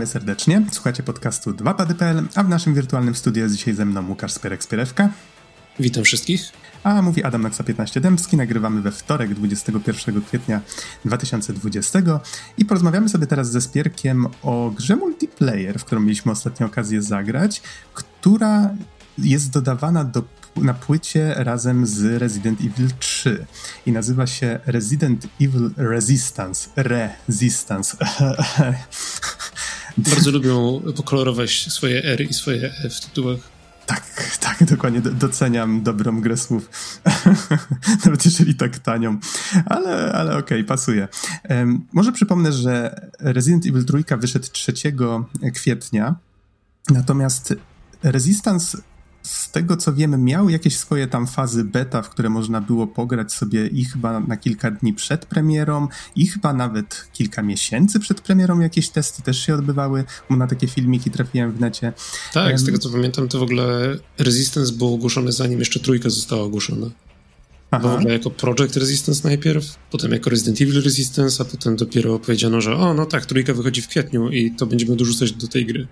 Witamy serdecznie. Słuchacie podcastu 2pady.pl, a w naszym wirtualnym studiu jest dzisiaj ze mną Łukasz Spierek-Spierewka. Witam wszystkich. A mówi Adam Naksa 15 Dębski. Nagrywamy we wtorek, 21 kwietnia 2020 i porozmawiamy sobie teraz ze Spierkiem o grze multiplayer, w którą mieliśmy ostatnio okazję zagrać, która jest dodawana do na płycie razem z Resident Evil 3 i nazywa się Resident Evil Resistance. Resistance. Bardzo lubią pokolorować swoje R i swoje E w tytułach. Tak, tak, dokładnie. Doceniam dobrą grę słów. Nawet jeżeli tak tanią. Ale, ale okej, okay, pasuje. Um, może przypomnę, że Resident Evil 3 wyszedł 3 kwietnia. Natomiast Resistance z tego co wiemy, miał jakieś swoje tam fazy beta, w które można było pograć sobie i chyba na kilka dni przed premierą, i chyba nawet kilka miesięcy przed premierą jakieś testy też się odbywały, bo na takie filmiki trafiłem w necie. Tak, um, z tego co pamiętam, to w ogóle Resistance był ogłoszony zanim jeszcze trójka została ogłoszona. Aha. W ogóle jako Project Resistance najpierw, potem jako Resident Evil Resistance, a potem dopiero powiedziano, że o, no tak, trójka wychodzi w kwietniu i to będziemy dorzucać do tej gry.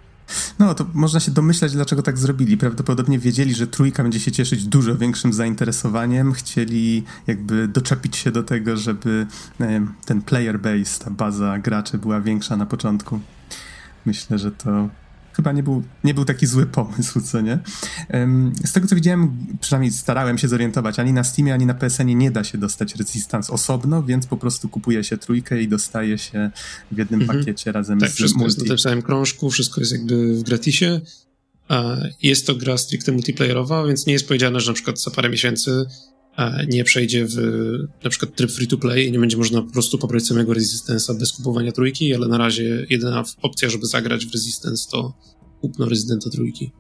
No, to można się domyślać, dlaczego tak zrobili. Prawdopodobnie wiedzieli, że trójka będzie się cieszyć dużo większym zainteresowaniem. Chcieli jakby doczepić się do tego, żeby ten player base, ta baza graczy była większa na początku. Myślę, że to chyba nie był, nie był taki zły pomysł, co nie? Z tego co widziałem, przynajmniej starałem się zorientować, ani na Steamie, ani na PSN nie da się dostać Resistance osobno, więc po prostu kupuje się trójkę i dostaje się w jednym mhm. pakiecie razem tak, z wszystko multi. jest na tym samym krążku, wszystko jest jakby w gratisie. Jest to gra stricte multiplayerowa, więc nie jest powiedziane, że na przykład za parę miesięcy nie przejdzie w na przykład tryb free to play i nie będzie można po prostu pobrać samego Resistance'a bez kupowania trójki, ale na razie jedyna opcja, żeby zagrać w Resistance to kupno Residenta trójki.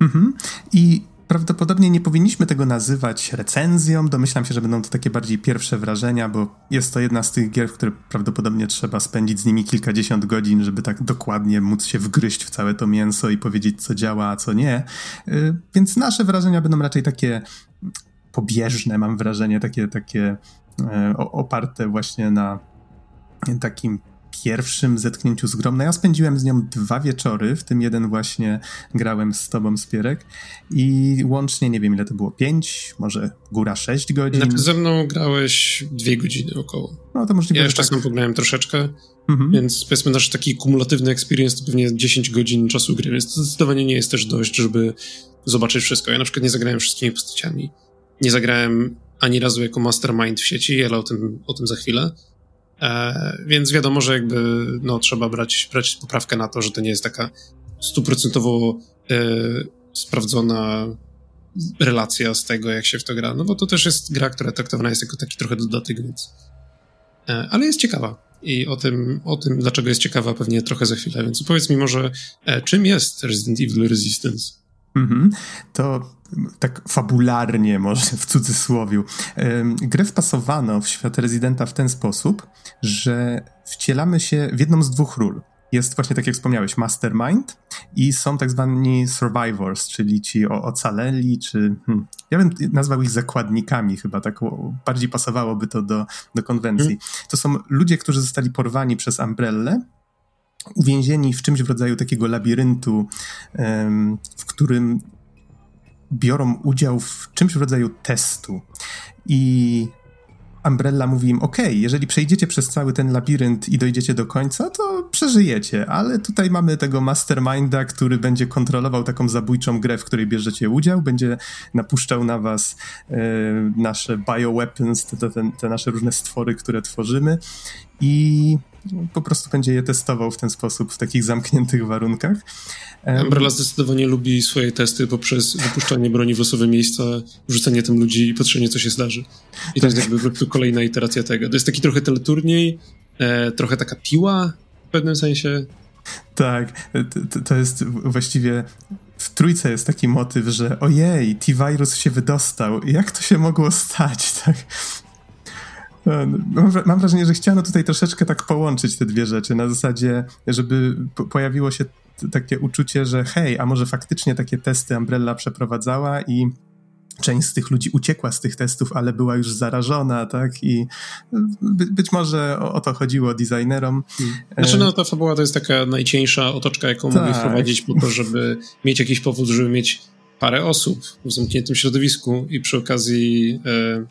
Mhm. I prawdopodobnie nie powinniśmy tego nazywać recenzją. Domyślam się, że będą to takie bardziej pierwsze wrażenia, bo jest to jedna z tych gier, w które prawdopodobnie trzeba spędzić z nimi kilkadziesiąt godzin, żeby tak dokładnie móc się wgryźć w całe to mięso i powiedzieć, co działa, a co nie. Y, więc nasze wrażenia będą raczej takie pobieżne, mam wrażenie, takie, takie e, oparte właśnie na takim pierwszym zetknięciu z grą. No ja spędziłem z nią dwa wieczory, w tym jeden właśnie grałem z tobą, Spierek i łącznie nie wiem ile to było, pięć, może góra sześć godzin. Znaczy, ze mną grałeś dwie godziny około. No to możliwe, Ja jeszcze tak... sam pograłem troszeczkę, mhm. więc powiedzmy nasz taki kumulatywny experience to pewnie 10 godzin czasu gry, więc to zdecydowanie nie jest też dość, żeby zobaczyć wszystko. Ja na przykład nie zagrałem wszystkimi postaciami. Nie zagrałem ani razu jako mastermind w sieci, ale o tym, o tym za chwilę. E, więc wiadomo, że jakby no, trzeba brać, brać poprawkę na to, że to nie jest taka stuprocentowo e, sprawdzona relacja z tego, jak się w to gra. No bo to też jest gra, która traktowana jest jako taki trochę dodatek, więc. E, ale jest ciekawa. I o tym, o tym, dlaczego jest ciekawa, pewnie trochę za chwilę. Więc powiedz mi może, e, czym jest Resident Evil Resistance? Mhm. To tak fabularnie, może w cudzysłowiu. Grę wpasowano w świat rezydenta w ten sposób, że wcielamy się w jedną z dwóch ról. Jest właśnie, tak jak wspomniałeś, mastermind i są tak zwani survivors, czyli ci ocaleli, czy hmm, ja bym nazwał ich zakładnikami chyba, tak bardziej pasowałoby to do, do konwencji. Hmm. To są ludzie, którzy zostali porwani przez Umbrellę uwięzieni w czymś w rodzaju takiego labiryntu, w którym biorą udział w czymś w rodzaju testu. I Umbrella mówi im: OK, jeżeli przejdziecie przez cały ten labirynt i dojdziecie do końca, to przeżyjecie, ale tutaj mamy tego masterminda, który będzie kontrolował taką zabójczą grę, w której bierzecie udział, będzie napuszczał na was e, nasze bioweapons, te, te, te nasze różne stwory, które tworzymy i po prostu będzie je testował w ten sposób, w takich zamkniętych warunkach. Umbrella zdecydowanie lubi swoje testy poprzez wypuszczanie broni w losowe miejsca, wrzucenie tam ludzi i patrzenie, co się zdarzy. I to jest jakby po prostu kolejna iteracja tego. To jest taki trochę teleturniej, e, trochę taka piła w pewnym sensie. Tak, to, to jest właściwie w trójce jest taki motyw, że ojej, T-Virus się wydostał. Jak to się mogło stać? Tak? No, mam wrażenie, że chciano tutaj troszeczkę tak połączyć te dwie rzeczy, na zasadzie, żeby pojawiło się takie uczucie, że hej, a może faktycznie takie testy Umbrella przeprowadzała i część z tych ludzi uciekła z tych testów, ale była już zarażona, tak? I by, być może o, o, to chodziło designerom. Hmm. Znaczy, no ta fabuła to jest taka najcieńsza otoczka, jaką tak. mogli wprowadzić po to, żeby mieć jakiś powód, żeby mieć parę osób w zamkniętym środowisku i przy okazji e,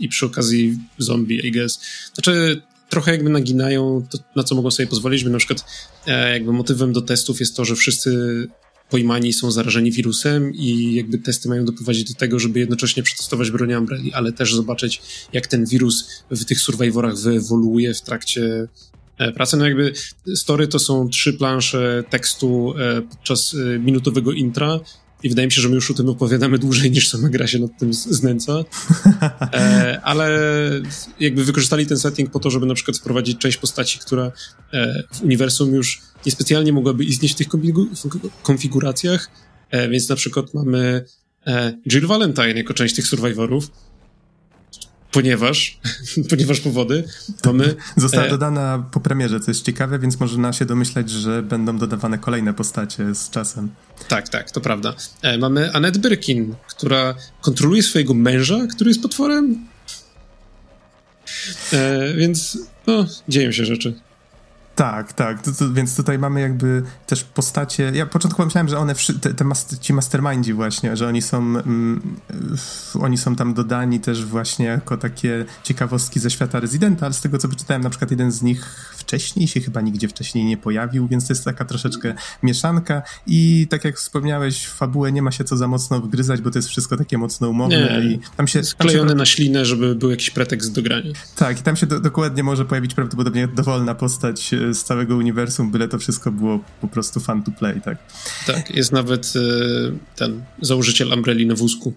i przy okazji zombie, I guess. Znaczy, trochę jakby naginają to, na co mogą sobie pozwolić, bo na przykład e, jakby motywem do testów jest to, że wszyscy pojmani są zarażeni wirusem i jakby testy mają doprowadzić do tego, żeby jednocześnie przetestować broń Umbrelli, ale też zobaczyć, jak ten wirus w tych survivorach wyewoluuje w trakcie e, pracy. No jakby story to są trzy plansze tekstu e, podczas e, minutowego intra i wydaje mi się, że my już o tym opowiadamy dłużej niż sama gra się nad tym znęca. E, ale jakby wykorzystali ten setting po to, żeby na przykład wprowadzić część postaci, która e, w uniwersum już niespecjalnie mogłaby istnieć w tych konfiguracjach. E, więc na przykład mamy e, Jill Valentine jako część tych survivorów, ponieważ, ponieważ powody mamy... Została e... dodana po premierze, co jest ciekawe, więc można się domyślać, że będą dodawane kolejne postacie z czasem. Tak, tak, to prawda. E, mamy Annette Birkin, która kontroluje swojego męża, który jest potworem. E, więc, no, dzieją się rzeczy. Tak, tak. To, to, więc tutaj mamy jakby też postacie. Ja początkowo myślałem, że one, te, te mas, ci mastermindzi właśnie, że oni są, mm, oni są tam dodani też właśnie jako takie ciekawostki ze świata Residenta, ale z tego co wyczytałem, na przykład jeden z nich wcześniej się chyba nigdzie wcześniej nie pojawił, więc to jest taka troszeczkę mieszanka i tak jak wspomniałeś, w fabułę nie ma się co za mocno wgryzać, bo to jest wszystko takie mocno umowne nie, i tam się... Sklejone tam się... na ślinę, żeby był jakiś pretekst do grania. Tak, i tam się do, dokładnie może pojawić prawdopodobnie dowolna postać e, z całego uniwersum, byle to wszystko było po prostu fun to play, tak? Tak, jest nawet e, ten założyciel Umbrelli na wózku.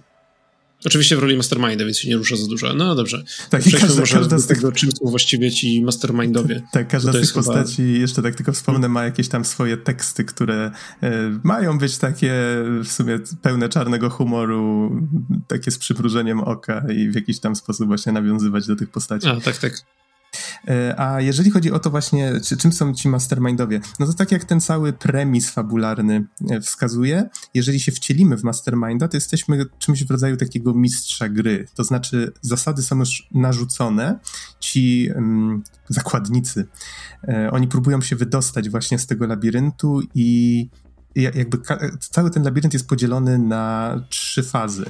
Oczywiście w roli masterminda, więc się nie rusza za dużo. No dobrze. Tak, Przejdźmy każda, może każda z tych... tego, czym są właściwie ci mastermindowie. Tak, każda z tych postaci, chyba... jeszcze tak tylko wspomnę, ma jakieś tam swoje teksty, które e, mają być takie w sumie pełne czarnego humoru, takie z przymrużeniem oka i w jakiś tam sposób właśnie nawiązywać do tych postaci. A, tak, tak. E, a jeżeli chodzi o to właśnie, czym są ci mastermindowie, no to tak jak ten cały premis fabularny e, wskazuje, jeżeli się wcielimy w masterminda, to jesteśmy czymś w rodzaju takiego mistrza gry. To znaczy zasady są już narzucone, ci um, zakładnicy, e, oni próbują się wydostać właśnie z tego labiryntu i jakby cały ten labirynt jest podzielony na trzy fazy.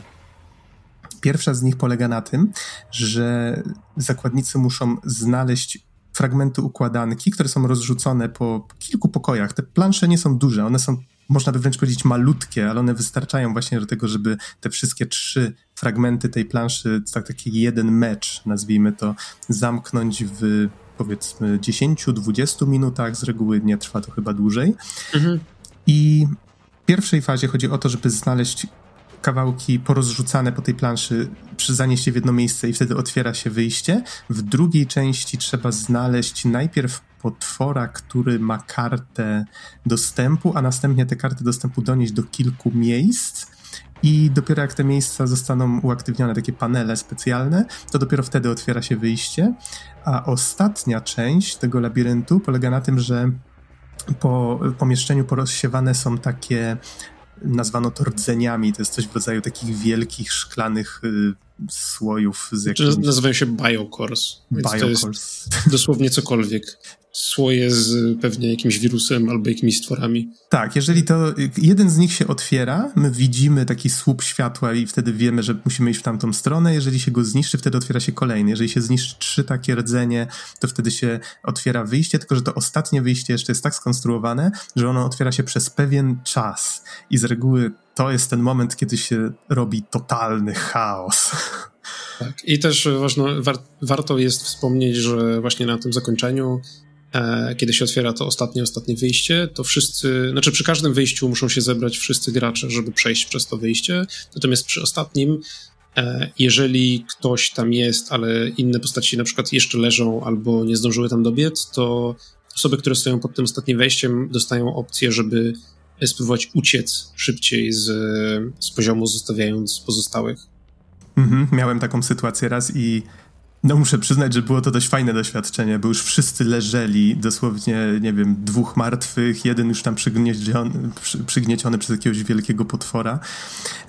Pierwsza z nich polega na tym, że zakładnicy muszą znaleźć fragmenty układanki, które są rozrzucone po kilku pokojach. Te plansze nie są duże, one są, można by wręcz powiedzieć, malutkie, ale one wystarczają właśnie do tego, żeby te wszystkie trzy fragmenty tej planszy, tak taki jeden mecz, nazwijmy to, zamknąć w powiedzmy 10-20 minutach. Z reguły nie trwa to chyba dłużej. Mhm. I w pierwszej fazie chodzi o to, żeby znaleźć kawałki porozrzucane po tej planszy zanieść je w jedno miejsce i wtedy otwiera się wyjście. W drugiej części trzeba znaleźć najpierw potwora, który ma kartę dostępu, a następnie te karty dostępu donieść do kilku miejsc. I dopiero jak te miejsca zostaną uaktywnione, takie panele specjalne, to dopiero wtedy otwiera się wyjście. A ostatnia część tego labiryntu polega na tym, że po pomieszczeniu porozsiewane są takie nazwano to rdzeniami. To jest coś w rodzaju takich wielkich, szklanych y, słojów z znaczy, jakimiś... Nazywają się biocores. Biocores. dosłownie cokolwiek słoje z pewnie jakimś wirusem albo jakimiś stworami. Tak, jeżeli to jeden z nich się otwiera, my widzimy taki słup światła i wtedy wiemy, że musimy iść w tamtą stronę. Jeżeli się go zniszczy, wtedy otwiera się kolejny. Jeżeli się zniszczy trzy takie rdzenie, to wtedy się otwiera wyjście, tylko że to ostatnie wyjście jeszcze jest tak skonstruowane, że ono otwiera się przez pewien czas i z reguły to jest ten moment, kiedy się robi totalny chaos. Tak. I też ważno, war, warto jest wspomnieć, że właśnie na tym zakończeniu E, kiedy się otwiera to ostatnie, ostatnie wyjście, to wszyscy, znaczy przy każdym wyjściu muszą się zebrać wszyscy gracze, żeby przejść przez to wyjście. Natomiast przy ostatnim, e, jeżeli ktoś tam jest, ale inne postaci na przykład jeszcze leżą albo nie zdążyły tam dobiec, to osoby, które stoją pod tym ostatnim wejściem, dostają opcję, żeby spróbować uciec szybciej z, z poziomu, zostawiając pozostałych. Mhm, miałem taką sytuację raz i No muszę przyznać, że było to dość fajne doświadczenie, bo już wszyscy leżeli, dosłownie, nie wiem, dwóch martwych, jeden już tam przygnieciony, przygnieciony przez jakiegoś wielkiego potwora,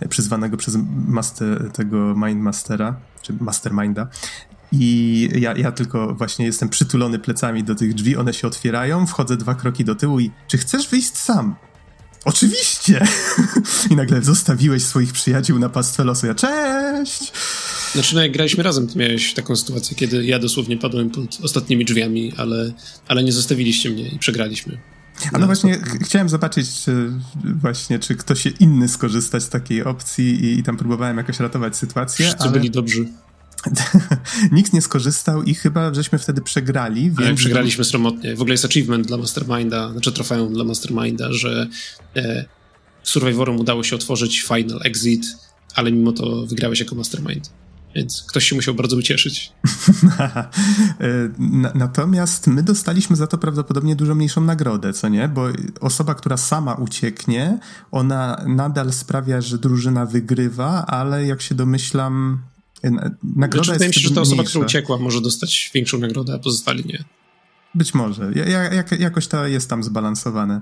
e, przyzwanego przez master, tego Mindmastera, czy Masterminda. I ja, ja tylko właśnie jestem przytulony plecami do tych drzwi, one się otwierają, wchodzę dwa kroki do tyłu i czy chcesz wyjść sam? Oczywiście! I nagle zostawiłeś swoich przyjaciół na pastwę losu. Ja, cześć! Znaczy, no jak graliśmy razem, to miałeś taką sytuację, kiedy ja dosłownie padłem pod ostatnimi drzwiami, ale, ale nie zostawiliście mnie i przegraliśmy. A no właśnie, chciałem zobaczyć, czy właśnie, czy ktoś inny skorzysta z takiej opcji i, i tam próbowałem jakoś ratować sytuację. Wszyscy ale... byli dobrzy. Nikt nie skorzystał i chyba żeśmy wtedy przegrali. Więc... Ale przegraliśmy sromotnie. W ogóle jest achievement dla Masterminda, znaczy trofeum dla Masterminda, że e, Survivorom udało się otworzyć final exit, ale mimo to wygrałeś jako Mastermind. Więc ktoś się musiał bardzo ucieszyć. Natomiast my dostaliśmy za to prawdopodobnie dużo mniejszą nagrodę, co nie? Bo osoba, która sama ucieknie, ona nadal sprawia, że drużyna wygrywa, ale jak się domyślam, nagroda znaczy, jest mi się, że ta osoba, która uciekła, może dostać większą nagrodę, a pozostali nie. Być może. Ja, jak, jakoś to jest tam zbalansowane.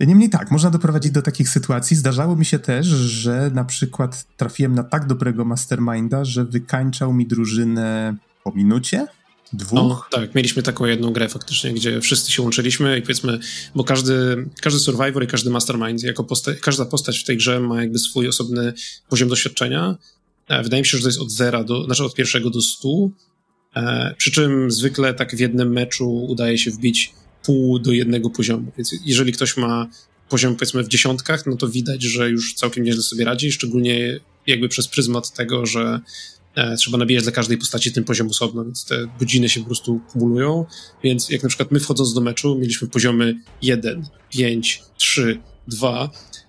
Niemniej tak, można doprowadzić do takich sytuacji. Zdarzało mi się też, że na przykład trafiłem na tak dobrego masterminda, że wykańczał mi drużynę po minucie, dwóch. O, tak, mieliśmy taką jedną grę faktycznie, gdzie wszyscy się łączyliśmy i powiedzmy, bo każdy, każdy survivor i każdy mastermind, jako posta każda postać w tej grze ma jakby swój osobny poziom doświadczenia. E, wydaje mi się, że to jest od zera do, znaczy od pierwszego do stu. E, przy czym zwykle tak w jednym meczu udaje się wbić pół do jednego poziomu. Więc jeżeli ktoś ma poziom powiedzmy w dziesiątkach, no to widać, że już całkiem nieźle sobie radzi, szczególnie jakby przez pryzmat tego, że e, trzeba nabijać dla każdej postaci ten poziom osobno, więc te godziny się po prostu kumulują. Więc jak na przykład my wchodząc do meczu mieliśmy poziomy 1, 5, 3, 2, e,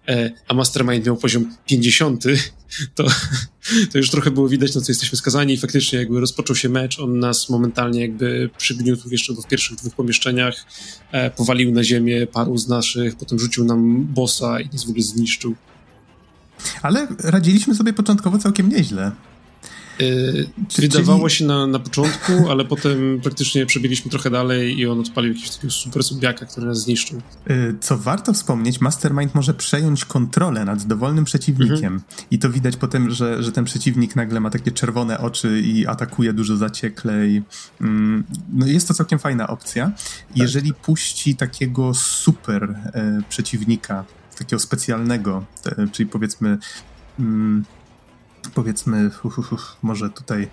a Mastermind miał poziom 50, to, to już trochę było widać, na co jesteśmy skazani i faktycznie jakby rozpoczął się mecz, on nas momentalnie jakby przygniótł jeszcze w pierwszych dwóch pomieszczeniach, e, powalił na ziemię paru z naszych, potem rzucił nam bossa i nas w ogóle zniszczył. Ale radziliśmy sobie początkowo całkiem nieźle. Yy, wydawało się na, na początku, ale potem praktycznie przebiliśmy trochę dalej i on odpalił jakiegoś takiego super subiaka, który nas zniszczył. Yy, co warto wspomnieć, Mastermind może przejąć kontrolę nad dowolnym przeciwnikiem. Mhm. I to widać potem, że, że ten przeciwnik nagle ma takie czerwone oczy i atakuje dużo zaciekle. I, mm, no jest to całkiem fajna opcja. Tak. Jeżeli puści takiego super e, przeciwnika, takiego specjalnego, czyli powiedzmy. Powiedzmy, uf, uf, uf, może tutaj.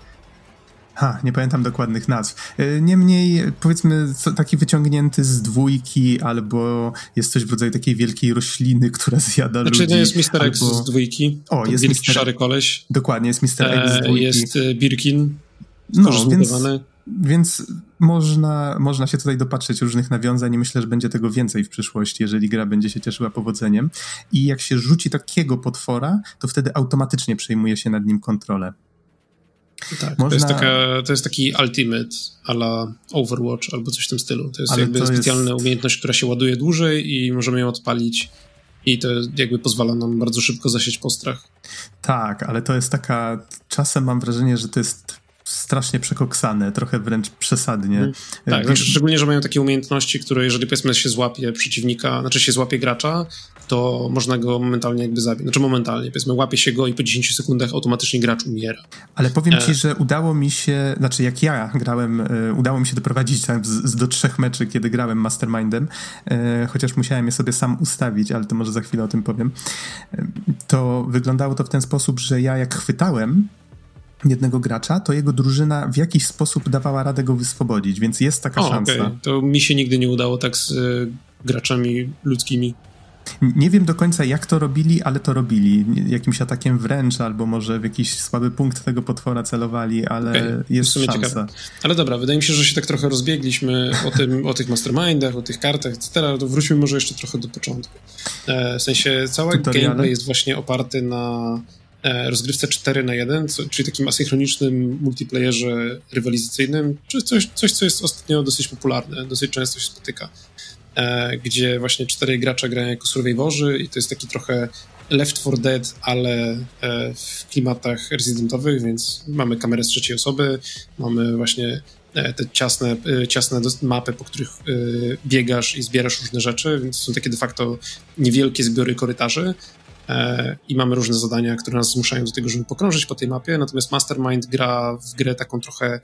Ha, nie pamiętam dokładnych nazw. E, niemniej, powiedzmy, taki wyciągnięty z dwójki, albo jest coś w rodzaju takiej wielkiej rośliny, która zjada znaczy, ludzi. Znaczy, jest Mr. X z dwójki. O, jest Mister... szary koleś. Dokładnie, jest Mr. X z e, dwójki. Jest e, Birkin. No, więc, więc można, można się tutaj dopatrzeć różnych nawiązań i myślę, że będzie tego więcej w przyszłości, jeżeli gra będzie się cieszyła powodzeniem. I jak się rzuci takiego potwora, to wtedy automatycznie przejmuje się nad nim kontrolę. Tak, Można... to, jest taka, to jest taki ultimate ala Overwatch albo coś w tym stylu. To jest Ale jakby to specjalna jest... umiejętność, która się ładuje dłużej i możemy ją odpalić i to jakby pozwala nam bardzo szybko zasieć postrach. Tak, ale to jest taka, czasem mam wrażenie, że to jest strasznie przekoksane, trochę wręcz przesadnie. Hmm. Tak, znaczy, szczególnie, że mają takie umiejętności, które jeżeli powiedzmy się złapie przeciwnika, znaczy się złapie gracza, to można go momentalnie jakby zabić. Znaczy momentalnie, powiedzmy łapie się go i po 10 sekundach automatycznie gracz umiera. Ale powiem e... ci, że udało mi się, znaczy jak ja grałem, e, udało mi się doprowadzić tam z, z do trzech meczy, kiedy grałem Mastermindem, e, chociaż musiałem je sobie sam ustawić, ale to może za chwilę o tym powiem. E, to wyglądało to w ten sposób, że ja jak chwytałem jednego gracza, to jego drużyna w jakiś sposób dawała radę go wyswobodzić, więc jest taka o, szansa. Okay. To mi się nigdy nie udało tak z y, graczami ludzkimi. Nie wiem do końca jak to robili, ale to robili. Jakimś atakiem wręcz, albo może w jakiś słaby punkt tego potwora celowali, ale okay. jest szansa. Ciekawe. Ale dobra, wydaje mi się, że się tak trochę rozbiegliśmy o, tym, o tych mastermindach, o tych kartach, etc. To wróćmy może jeszcze trochę do początku. E, w sensie cały Tutoriale? gameplay jest właśnie oparty na rozgrywce 4 na 1, czyli takim asynchronicznym multiplayerze rywalizacyjnym, czy coś, coś, co jest ostatnio dosyć popularne, dosyć często się spotyka. e, gdzie właśnie cztery gracze grają jako survivorzy i to jest taki trochę Left 4 Dead, ale e, w klimatach rezydentowych, więc mamy kamerę z trzeciej osoby, mamy właśnie e, te ciasne, e, ciasne mapy, po których biegasz i zbierasz różne rzeczy, więc są takie de facto niewielkie zbiory korytarzy i mamy różne zadania, które nas zmuszają do tego, żeby pokrążyć po tej mapie, natomiast Mastermind gra w grę taką trochę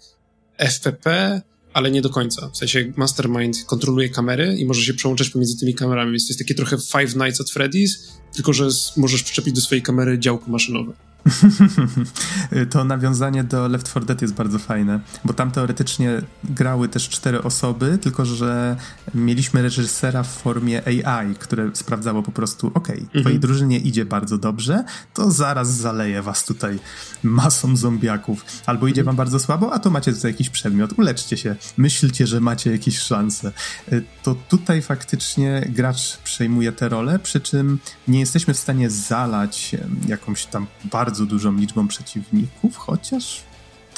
FPP, ale nie do końca. W sensie Mastermind kontroluje kamery i może się przełączać pomiędzy tymi kamerami, więc to jest takie trochę Five Nights at Freddy's, tylko że możesz przyczepić do swojej kamery działko maszynowe. to nawiązanie do Left 4 Dead jest bardzo fajne, bo tam teoretycznie grały też cztery osoby, tylko że mieliśmy reżysera w formie AI, które sprawdzało po prostu, ok, mhm. twojej drużynie idzie bardzo dobrze, to zaraz zaleje was tutaj masą zombiaków. Albo idzie wam bardzo słabo, a to macie tutaj jakiś przedmiot, uleczcie się, myślcie, że macie jakieś szanse. Y, to tutaj faktycznie gracz przejmuje tę rolę, przy czym nie jesteśmy w stanie zalać jakąś tam bardzo bardzo dużą liczbą przeciwników, chociaż...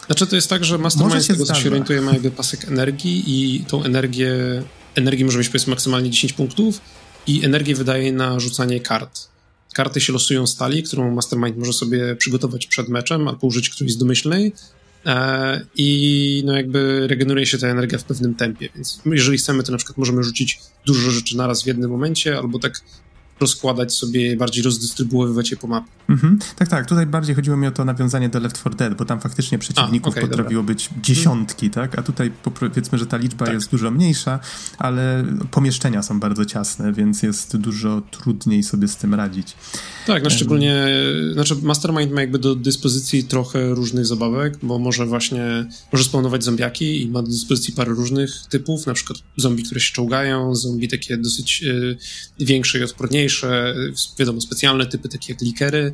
Znaczy to jest tak, że Mastermind z tego co się orientuje ma jakby pasek energii i tą energię, energii może mieć powiedzmy maksymalnie 10 punktów i energię wydaje na rzucanie kart. Karty się losują stali, którą Mastermind może sobie przygotować przed meczem albo użyć którejś z domyślnej e, i no jakby regeneruje się ta energia w pewnym tempie, więc jeżeli chcemy, to na przykład możemy rzucić dużo rzeczy naraz w jednym momencie, albo tak rozkładać sobie, bardziej rozdystrybuowywać je po mapie. Mhm. Tak, tak. Tutaj bardziej chodziło mi o to nawiązanie do Left 4 Dead, bo tam faktycznie przeciwników A, okay, potrafiło dobra. być dziesiątki, tak? A tutaj powiedzmy, że ta liczba tak. jest dużo mniejsza, ale pomieszczenia są bardzo ciasne, więc jest dużo trudniej sobie z tym radzić. Tak, no szczególnie, znaczy Mastermind ma jakby do dyspozycji trochę różnych zabawek, bo może właśnie, może spawnować zombiaki i ma do dyspozycji parę różnych typów, na przykład zombie, które się czołgają, zombie takie dosyć y, większe i odporniejsze, wiadomo, specjalne typy takie jak likery,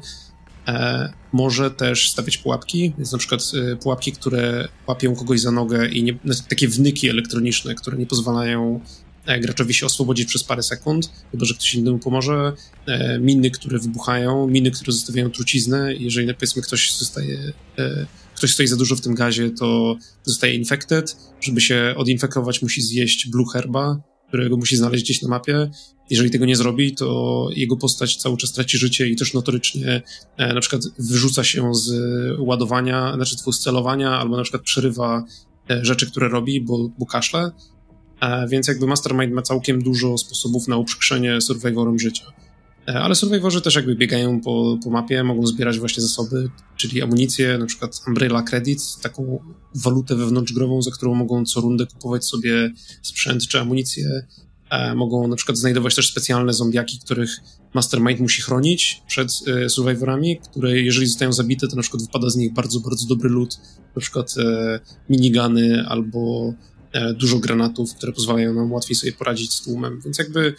e, może też stawiać pułapki, więc na przykład y, pułapki, które łapią kogoś za nogę i nie, takie wnyki elektroniczne, które nie pozwalają E, graczowi się oswobodzić przez parę sekund, chyba że ktoś innemu pomoże. E, miny, które wybuchają, miny, które zostawiają truciznę. Jeżeli powiedzmy ktoś zostaje, e, ktoś stoi za dużo w tym gazie, to zostaje infected. Żeby się odinfekować, musi zjeść blue herba, którego musi znaleźć gdzieś na mapie. Jeżeli tego nie zrobi, to jego postać cały czas traci życie i też notorycznie na przykład wyrzuca się z ładowania, znaczy z celowania, albo na przykład przerywa rzeczy, które robi, bo, bo kaszle. E, więc jakby Mastermind ma całkiem dużo sposobów na uprzykrzenie survivorom życia. E, ale survivorzy też jakby biegają po, po mapie, mogą zbierać właśnie zasoby, czyli amunicję, na przykład Umbrella Credits, taką walutę wewnątrzgrową, za którą mogą co rundę kupować sobie sprzęt czy amunicję. E, mogą na przykład znajdować też specjalne zombiaki, których Mastermind musi chronić przed survivorami, które jeżeli zostają zabite, to na przykład wypada z nich bardzo, bardzo dobry loot, na przykład minigany albo E, dużo granatów, które pozwalają nam łatwiej sobie poradzić z tłumem, więc jakby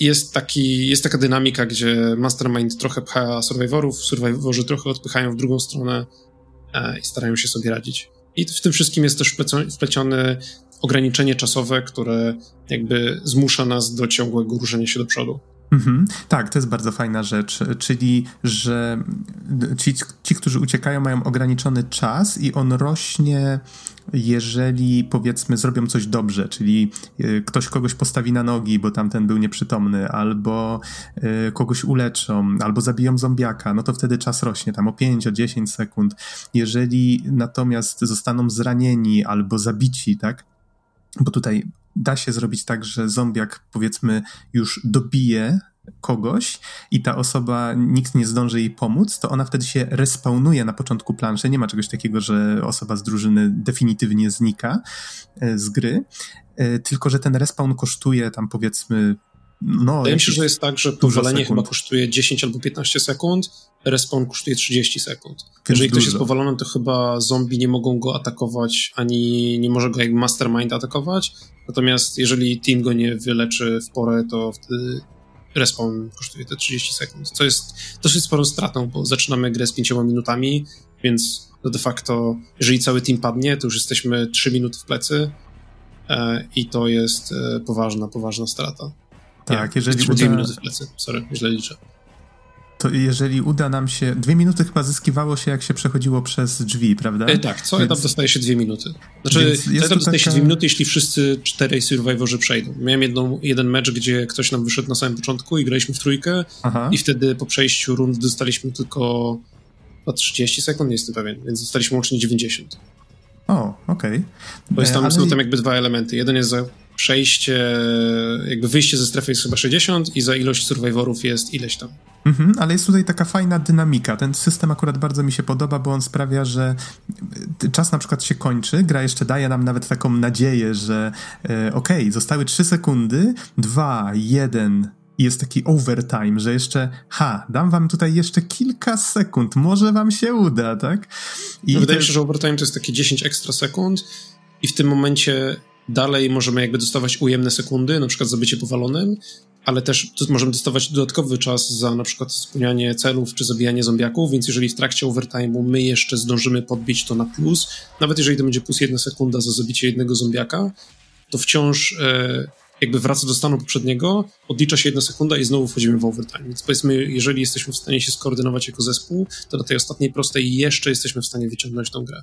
jest, taki, jest taka dynamika, gdzie Mastermind trochę pcha survivorów, survivorzy trochę odpychają w drugą stronę e, i starają się sobie radzić. I w tym wszystkim jest też wplecione ograniczenie czasowe, które jakby zmusza nas do ciągłego ruszenia się do przodu. Mhm. Tak, to jest bardzo fajna rzecz, czyli że ci, ci, którzy uciekają, mają ograniczony czas i on rośnie, jeżeli powiedzmy zrobią coś dobrze, czyli e, ktoś kogoś postawi na nogi, bo tamten był nieprzytomny, albo e, kogoś uleczą, albo zabiją zombiaka, no to wtedy czas rośnie tam o 5, o 10 sekund. Jeżeli natomiast zostaną zranieni albo zabici, tak? Bo tutaj da się zrobić tak, że zombiak powiedzmy już dobije kogoś i ta osoba, nikt nie zdąży jej pomóc, to ona wtedy się respawnuje na początku planszy. Nie ma czegoś takiego, że osoba z drużyny definitywnie znika e, z gry, e, tylko że ten respawn kosztuje tam powiedzmy no, Wydaje mi się, że jest tak, że powalenie chyba kosztuje 10 albo 15 sekund, respawn kosztuje 30 sekund. Więc Jeżeli ktoś jest powalony, to chyba zombie nie mogą go atakować, ani nie może go jak mastermind atakować. Natomiast jeżeli team go nie wyleczy w porę, to wtedy respawn kosztuje te 30 sekund, co jest dosyć sporą stratą, bo zaczynamy grę z 5 minutami, więc no de facto, jeżeli cały team padnie, to już jesteśmy 3 minuty w plecy e, i to jest e, poważna, poważna strata. Tak, Nie, jeżeli uda... 2 minuty w plecy, sorry, źle liczę. to jeżeli uda nam się... Dwie minuty chyba zyskiwało się, jak się przechodziło przez drzwi, prawda? E, tak, co Więc... etap dostaje się dwie minuty. Znaczy, co etap dostaje taka... się dwie minuty, jeśli wszyscy czterej survivorzy przejdą. Miałem jedną, jeden mecz, gdzie ktoś nam wyszedł na samym początku i graliśmy w trójkę Aha. i wtedy po przejściu rund dostaliśmy tylko 30 sekund, nie jestem pewien, więc dostaliśmy łącznie 90. O, okej. Okay. Bo jest tam, Ale... są tam jakby dwa elementy. Jeden jest za przejście, jakby wyjście ze strefy jest chyba 60 i za ilość survivorów jest ileś tam. Mhm, ale jest tutaj taka fajna dynamika. Ten system akurat bardzo mi się podoba, bo on sprawia, że y, czas na przykład się kończy, gra jeszcze daje nam nawet taką nadzieję, że e, okej, okay, zostały 3 sekundy, 2, 1, i jest taki overtime, że jeszcze, ha, dam wam tutaj jeszcze kilka sekund, może wam się uda, tak? I no wydaje się, że overtime to jest takie 10 ekstra sekund i w tym momencie dalej możemy jakby dostawać ujemne sekundy, na przykład za bycie powalonym, ale też możemy dostawać dodatkowy czas za na przykład spełnianie celów czy zabijanie zombiaków, więc jeżeli w trakcie overtime'u my jeszcze zdążymy podbić to na plus, nawet jeżeli to będzie plus jedna sekunda za zabicie jednego zombiaka, to wciąż e, jakby wraca do stanu poprzedniego, odlicza się jedna sekunda i znowu wchodzimy w overtime. Więc powiedzmy, jeżeli jesteśmy w stanie się skoordynować jako zespół, to na tej ostatniej prostej jeszcze jesteśmy w stanie wyciągnąć tą grę.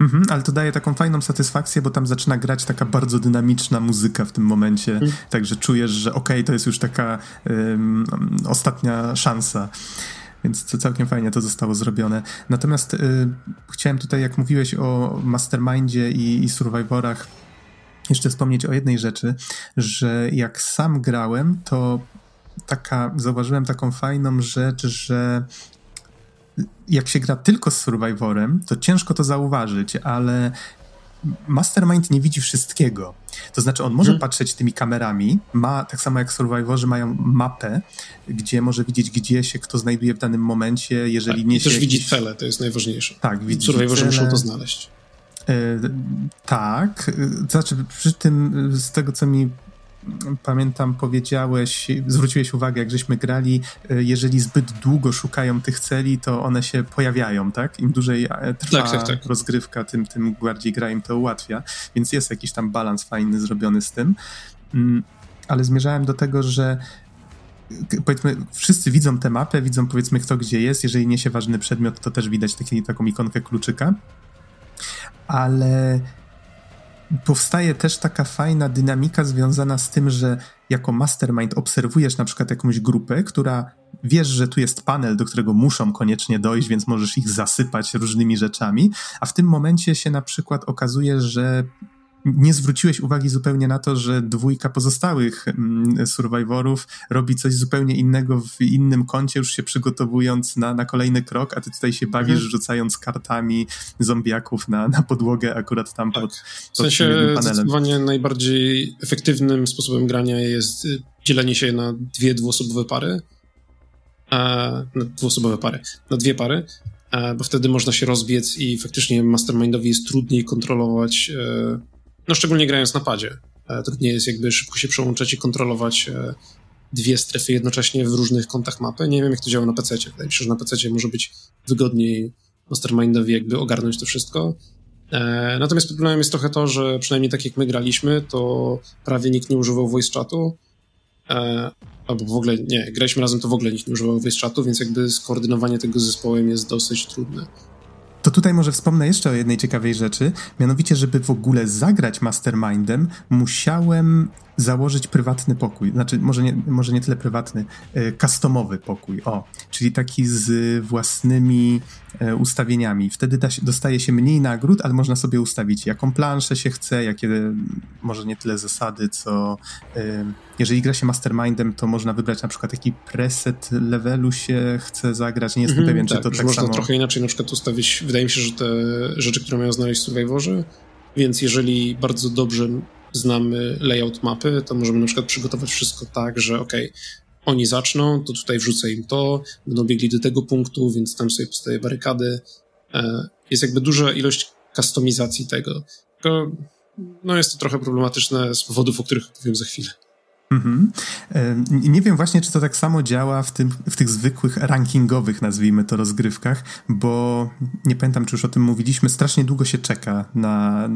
Mhm, ale to daje taką fajną satysfakcję, bo tam zaczyna grać taka bardzo dynamiczna muzyka w tym momencie, mhm. także czujesz, że okej, okay, to jest już taka um, ostatnia szansa. Więc to całkiem fajnie to zostało zrobione. Natomiast y, chciałem tutaj, jak mówiłeś o Mastermindzie i, i Survivorach, jeszcze wspomnieć o jednej rzeczy, że jak sam grałem, to taka, zauważyłem taką fajną rzecz, że jak się gra tylko z Survivorem, to ciężko to zauważyć, ale Mastermind nie widzi wszystkiego. To znaczy, on może hmm. patrzeć tymi kamerami, ma, tak samo jak Survivorzy mają mapę, gdzie może widzieć, gdzie się kto znajduje w danym momencie, jeżeli tak, nie się... też widzi cele, to jest najważniejsze. Tak, widzi Survivorzy muszą to znaleźć. E, tak, to znaczy przy tym, z tego co mi pamiętam, powiedziałeś, zwróciłeś uwagę, jak żeśmy grali, jeżeli zbyt długo szukają tych celi, to one się pojawiają, tak? Im dłużej e, trwa tak, tak, tak. rozgrywka, tym, tym bardziej gra im to ułatwia, więc jest jakiś tam balans fajny zrobiony z tym. Mm, ale zmierzałem do tego, że powiedzmy, wszyscy widzą tę mapę, widzą powiedzmy kto gdzie jest, jeżeli niesie ważny przedmiot, to też widać taki, taką ikonkę kluczyka, ale powstaje też taka fajna dynamika związana z tym, że jako mastermind obserwujesz na przykład jakąś grupę, która wiesz, że tu jest panel, do którego muszą koniecznie dojść, więc możesz ich zasypać różnymi rzeczami, a w tym momencie się na przykład okazuje, że nie zwróciłeś uwagi zupełnie na to, że dwójka pozostałych mm, survivorów robi coś zupełnie innego w innym kącie, już się przygotowując na, na kolejny krok, a ty tutaj się bawisz, mhm. rzucając kartami zombiaków na, na podłogę akurat tam tak. pod, pod W sensie zdecydowanie najbardziej efektywnym sposobem grania jest y, dzielenie się na dwie dwuosobowe pary, e, na dwuosobowe pary, na dwie pary, e, bo wtedy można się rozbiec i faktycznie mastermindowi jest trudniej kontrolować e, no szczególnie grając na padzie. E, trudniej jest jakby szybko się przełączać i kontrolować e, dwie strefy jednocześnie w różnych kątach mapy. Nie wiem, jak to działa na PC. Wydaje mi się, że na PC może być wygodniej mastermindowi jakby ogarnąć to wszystko. E, natomiast problemem jest trochę to, że przynajmniej tak jak my graliśmy, to prawie nikt nie używał voice chatu. albo w ogóle nie, graliśmy razem, to w ogóle nikt nie używał voice chatu, więc jakby skoordynowanie tego z zespołem jest dosyć trudne. To tutaj może wspomnę jeszcze o jednej ciekawej rzeczy, mianowicie, żeby w ogóle zagrać Mastermindem, musiałem założyć prywatny pokój. Znaczy, może nie, może nie tyle prywatny, e, customowy pokój. O, czyli taki z własnymi e, ustawieniami. Wtedy da się, dostaje się mniej nagród, ale można sobie ustawić, jaką planszę się chce, jakie może nie tyle zasady, co e, jeżeli gra się mastermindem, to można wybrać na przykład jaki preset levelu się chce zagrać. Nie jestem mm, pewien, tak, czy to tak można samo... trochę inaczej na przykład ustawić. Wydaje mi się, że te rzeczy, które mają znaleźć Survivorzy, więc jeżeli bardzo dobrze znamy layout mapy, to możemy na przykład przygotować wszystko tak, że ok, oni zaczną, to tutaj wrzucę im to, będą biegli do tego punktu, więc tam sobie postawię barykady. E, jest jakby duża ilość kustomizacji tego. Tylko no jest to trochę problematyczne z powodów, o których powiem za chwilę. Mhm. Nie wiem właśnie, czy to tak samo działa w, tym, w tych zwykłych rankingowych, nazwijmy to, rozgrywkach, bo nie pamiętam, czy już o tym mówiliśmy, strasznie długo się czeka na.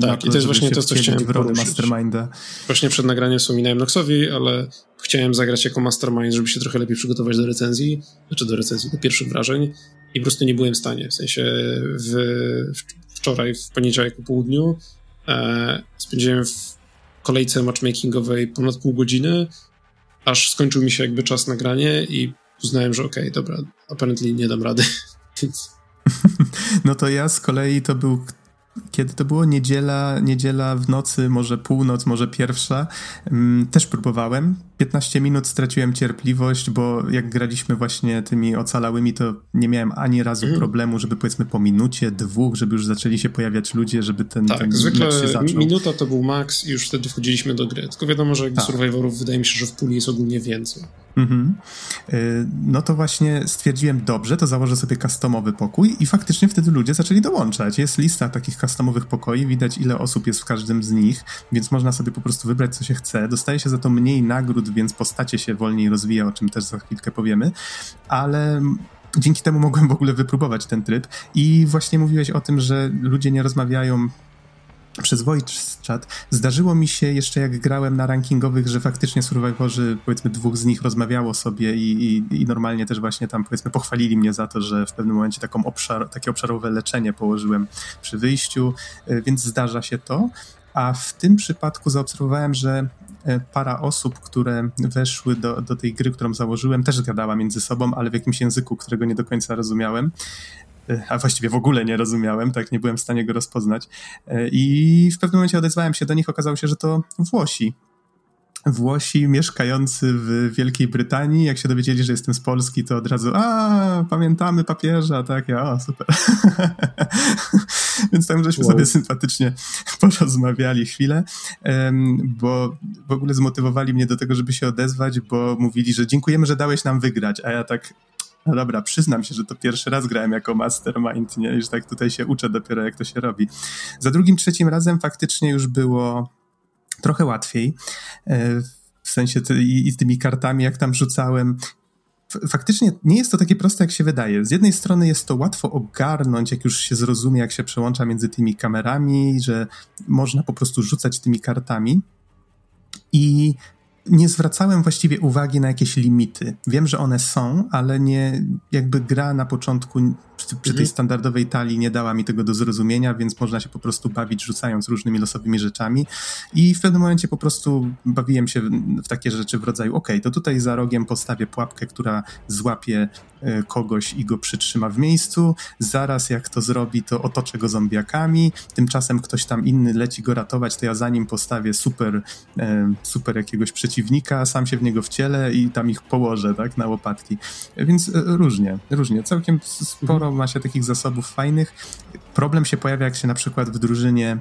Tak, na to, i to jest właśnie to, co chciałem w rolę Masterminda. Właśnie przed nagraniem wspominałem Noxowi, ale chciałem zagrać jako Mastermind, żeby się trochę lepiej przygotować do recenzji, znaczy do recenzji, do pierwszych wrażeń i po prostu nie byłem w stanie. W sensie w, wczoraj, w poniedziałek po południu e, spędziłem w kolejce matchmakingowej ponad pół godziny, aż skończył mi się jakby czas nagranie i uznałem, że okej, okay, dobra, apparently nie dam rady. No to ja z kolei to był kiedy to było? Niedziela, niedziela w nocy, może północ, może pierwsza. Mm, też próbowałem. 15 minut straciłem cierpliwość, bo jak graliśmy właśnie tymi ocalałymi, to nie miałem ani razu mm. problemu, żeby powiedzmy po minucie, dwóch, żeby już zaczęli się pojawiać ludzie, żeby ten, tak, ten zwykle się zaczął. minuta to był maks i już wtedy wchodziliśmy do gry. Tylko wiadomo, że tak. survivorów wydaje mi się, że w puli jest ogólnie więcej. Mhm. Y, no to właśnie stwierdziłem, dobrze, to założę sobie customowy pokój i faktycznie wtedy ludzie zaczęli dołączać. Jest lista takich customowych pokoi, widać ile osób jest w każdym z nich, więc można sobie po prostu wybrać, co się chce. Dostaje się za to mniej nagród, więc postacie się wolniej rozwija, o czym też za chwilkę powiemy, ale dzięki temu mogłem w ogóle wypróbować ten tryb i właśnie mówiłeś o tym, że ludzie nie rozmawiają przez voice chat. Zdarzyło mi się jeszcze jak grałem na rankingowych, że faktycznie survivorzy, powiedzmy dwóch z nich rozmawiało sobie i, i, i, normalnie też właśnie tam powiedzmy pochwalili mnie za to, że w pewnym momencie taką obszar, takie obszarowe leczenie położyłem przy wyjściu, e, więc zdarza się to. A w tym przypadku zaobserwowałem, że para osób, które weszły do, do tej gry, którą założyłem, też gadała między sobą, ale w jakimś języku, którego nie do końca rozumiałem a właściwie w ogóle nie rozumiałem, tak, nie byłem w stanie go rozpoznać. E, I w pewnym momencie odezwałem się do nich, okazało się, że to Włosi. Włosi mieszkający w Wielkiej Brytanii, jak się dowiedzieli, że jestem z Polski, to od razu, a pamiętamy papieża, tak, ja, o, super. Więc tam żeśmy wow. sobie sympatycznie porozmawiali chwilę, bo w ogóle zmotywowali mnie do tego, żeby się odezwać, bo mówili, że dziękujemy, że dałeś nam wygrać, a ja tak, no dobra, przyznam się, że to pierwszy raz grałem jako mastermind, nie? I że tak tutaj się uczę dopiero, jak to się robi. Za drugim, trzecim razem faktycznie już było trochę łatwiej. E, w sensie i z tymi kartami, jak tam rzucałem, faktycznie nie jest to takie proste, jak się wydaje. Z jednej strony jest to łatwo ogarnąć, jak już się zrozumie, jak się przełącza między tymi kamerami, że można po prostu rzucać tymi kartami. I nie zwracałem właściwie uwagi na jakieś limity. Wiem, że one są, ale nie jakby gra na początku przy, przy tej mhm. standardowej talii nie dała mi tego do zrozumienia, więc można się po prostu bawić rzucając różnymi losowymi rzeczami i w pewnym momencie po prostu bawiłem się w, w takie rzeczy w rodzaju ok, to tutaj za rogiem postawię pułapkę, która złapie kogoś i go przytrzyma w miejscu, zaraz jak to zrobi, to otoczę go zombiakami, tymczasem ktoś tam inny leci go ratować, to ja za nim postawię super, e, super jakiegoś przeciwnika, sam się w niego wcielę i tam ich położę, tak, na łopatki. Więc e, różnie, różnie. Całkiem sporo ma się takich zasobów fajnych. Problem się pojawia, jak się na przykład w drużynie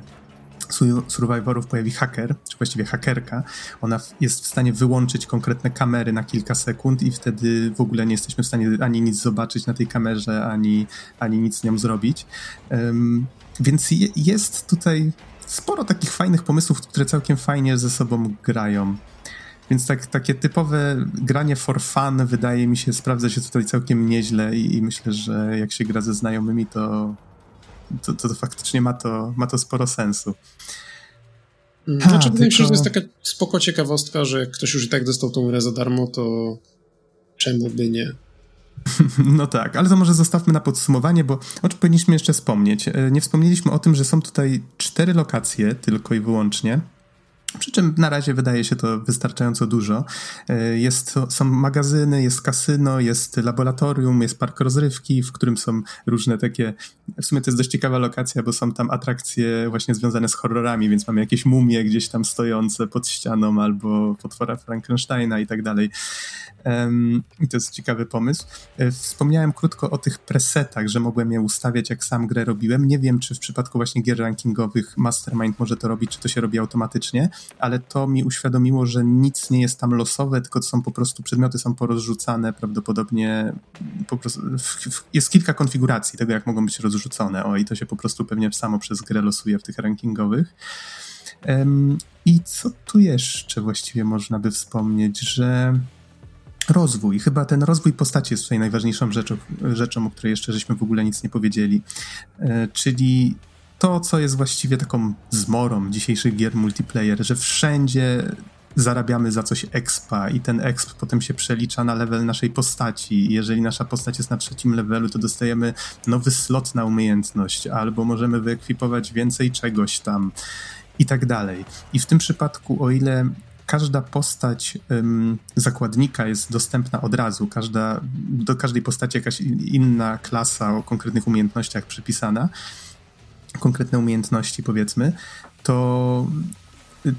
Survivorów pojawi haker, czy właściwie hakerka. Ona jest w stanie wyłączyć konkretne kamery na kilka sekund i wtedy w ogóle nie jesteśmy w stanie ani nic zobaczyć na tej kamerze, ani, ani nic z nią zrobić. Um, więc je, jest tutaj sporo takich fajnych pomysłów, które całkiem fajnie ze sobą grają. Więc tak, takie typowe granie for fun wydaje mi się sprawdza się tutaj całkiem nieźle i, i myślę, że jak się gra ze znajomymi, to, to, to, to faktycznie ma to, ma to sporo sensu. Hmm, znaczy, wydaje mi się, że to jest taka spoko ciekawostka, że jak ktoś już i tak dostał tą grę za darmo, to czemu by nie? No tak, ale to może zostawmy na podsumowanie, bo o czym powinniśmy jeszcze wspomnieć? E, nie wspomnieliśmy o tym, że są tutaj cztery lokacje tylko i wyłącznie. Przy czym na razie wydaje się to wystarczająco dużo. E, jest, są magazyny, jest kasyno, jest laboratorium, jest park rozrywki, w którym są różne takie. W sumie to jest dość ciekawa lokacja, bo są tam atrakcje właśnie związane z horrorami, więc mamy jakieś mumie gdzieś tam stojące pod ścianą albo potwora Frankensteina i tak dalej. I to jest ciekawy pomysł. E, wspomniałem krótko o tych presetach, że mogłem je ustawiać, jak sam grę robiłem. Nie wiem, czy w przypadku właśnie gier rankingowych Mastermind może to robić, czy to się robi automatycznie, ale to mi uświadomiło, że nic nie jest tam losowe, tylko to są po prostu przedmioty są porozrzucane, prawdopodobnie po prostu jest kilka konfiguracji tego, jak mogą być rozrzucone. O, i to się po prostu pewnie samo przez grę losuje w tych rankingowych. I co tu jeszcze właściwie można by wspomnieć, że rozwój. Chyba ten rozwój postaci jest tutaj najważniejszą rzeczą, rzeczą, o której jeszcze żeśmy w ogóle nic nie powiedzieli. E, czyli to, co jest właściwie taką zmorą dzisiejszych gier multiplayer, że wszędzie zarabiamy za coś expa i ten exp potem się przelicza na level naszej postaci. Jeżeli nasza postać jest na trzecim levelu, to dostajemy nowy slot na umiejętność, albo możemy wyekwipować więcej czegoś tam i tak dalej. I w tym przypadku, o ile każda postać ym, zakładnika jest dostępna od razu, każda, do każdej postaci jakaś inna klasa o konkretnych umiejętnościach przypisana, konkretne umiejętności powiedzmy, to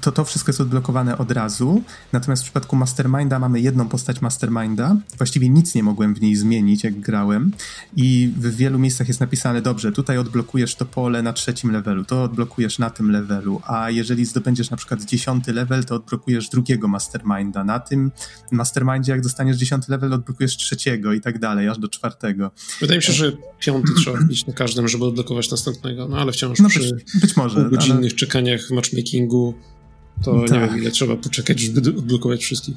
to to wszystko jest odblokowane od razu. Natomiast w przypadku Masterminda mamy jedną postać Masterminda. Właściwie nic nie mogłem w niej zmienić, jak grałem. I w wielu miejscach jest napisane, dobrze, tutaj odblokujesz to pole na trzecim levelu, to odblokujesz na tym levelu, a jeżeli zdobędziesz na przykład dziesiąty level, to odblokujesz drugiego Masterminda. Na tym Mastermindzie, jak dostaniesz dziesiąty level, odblokujesz trzeciego i tak dalej, aż do czwartego. Wydaje mi się, że piąty trzeba wbić na każdym, żeby odblokować następnego, no ale wciąż no, przy być, być może, godzinnych ale... czekaniach matchmakingu to tak. nie wiem, ile trzeba poczekać, żeby odblokować wszystkich.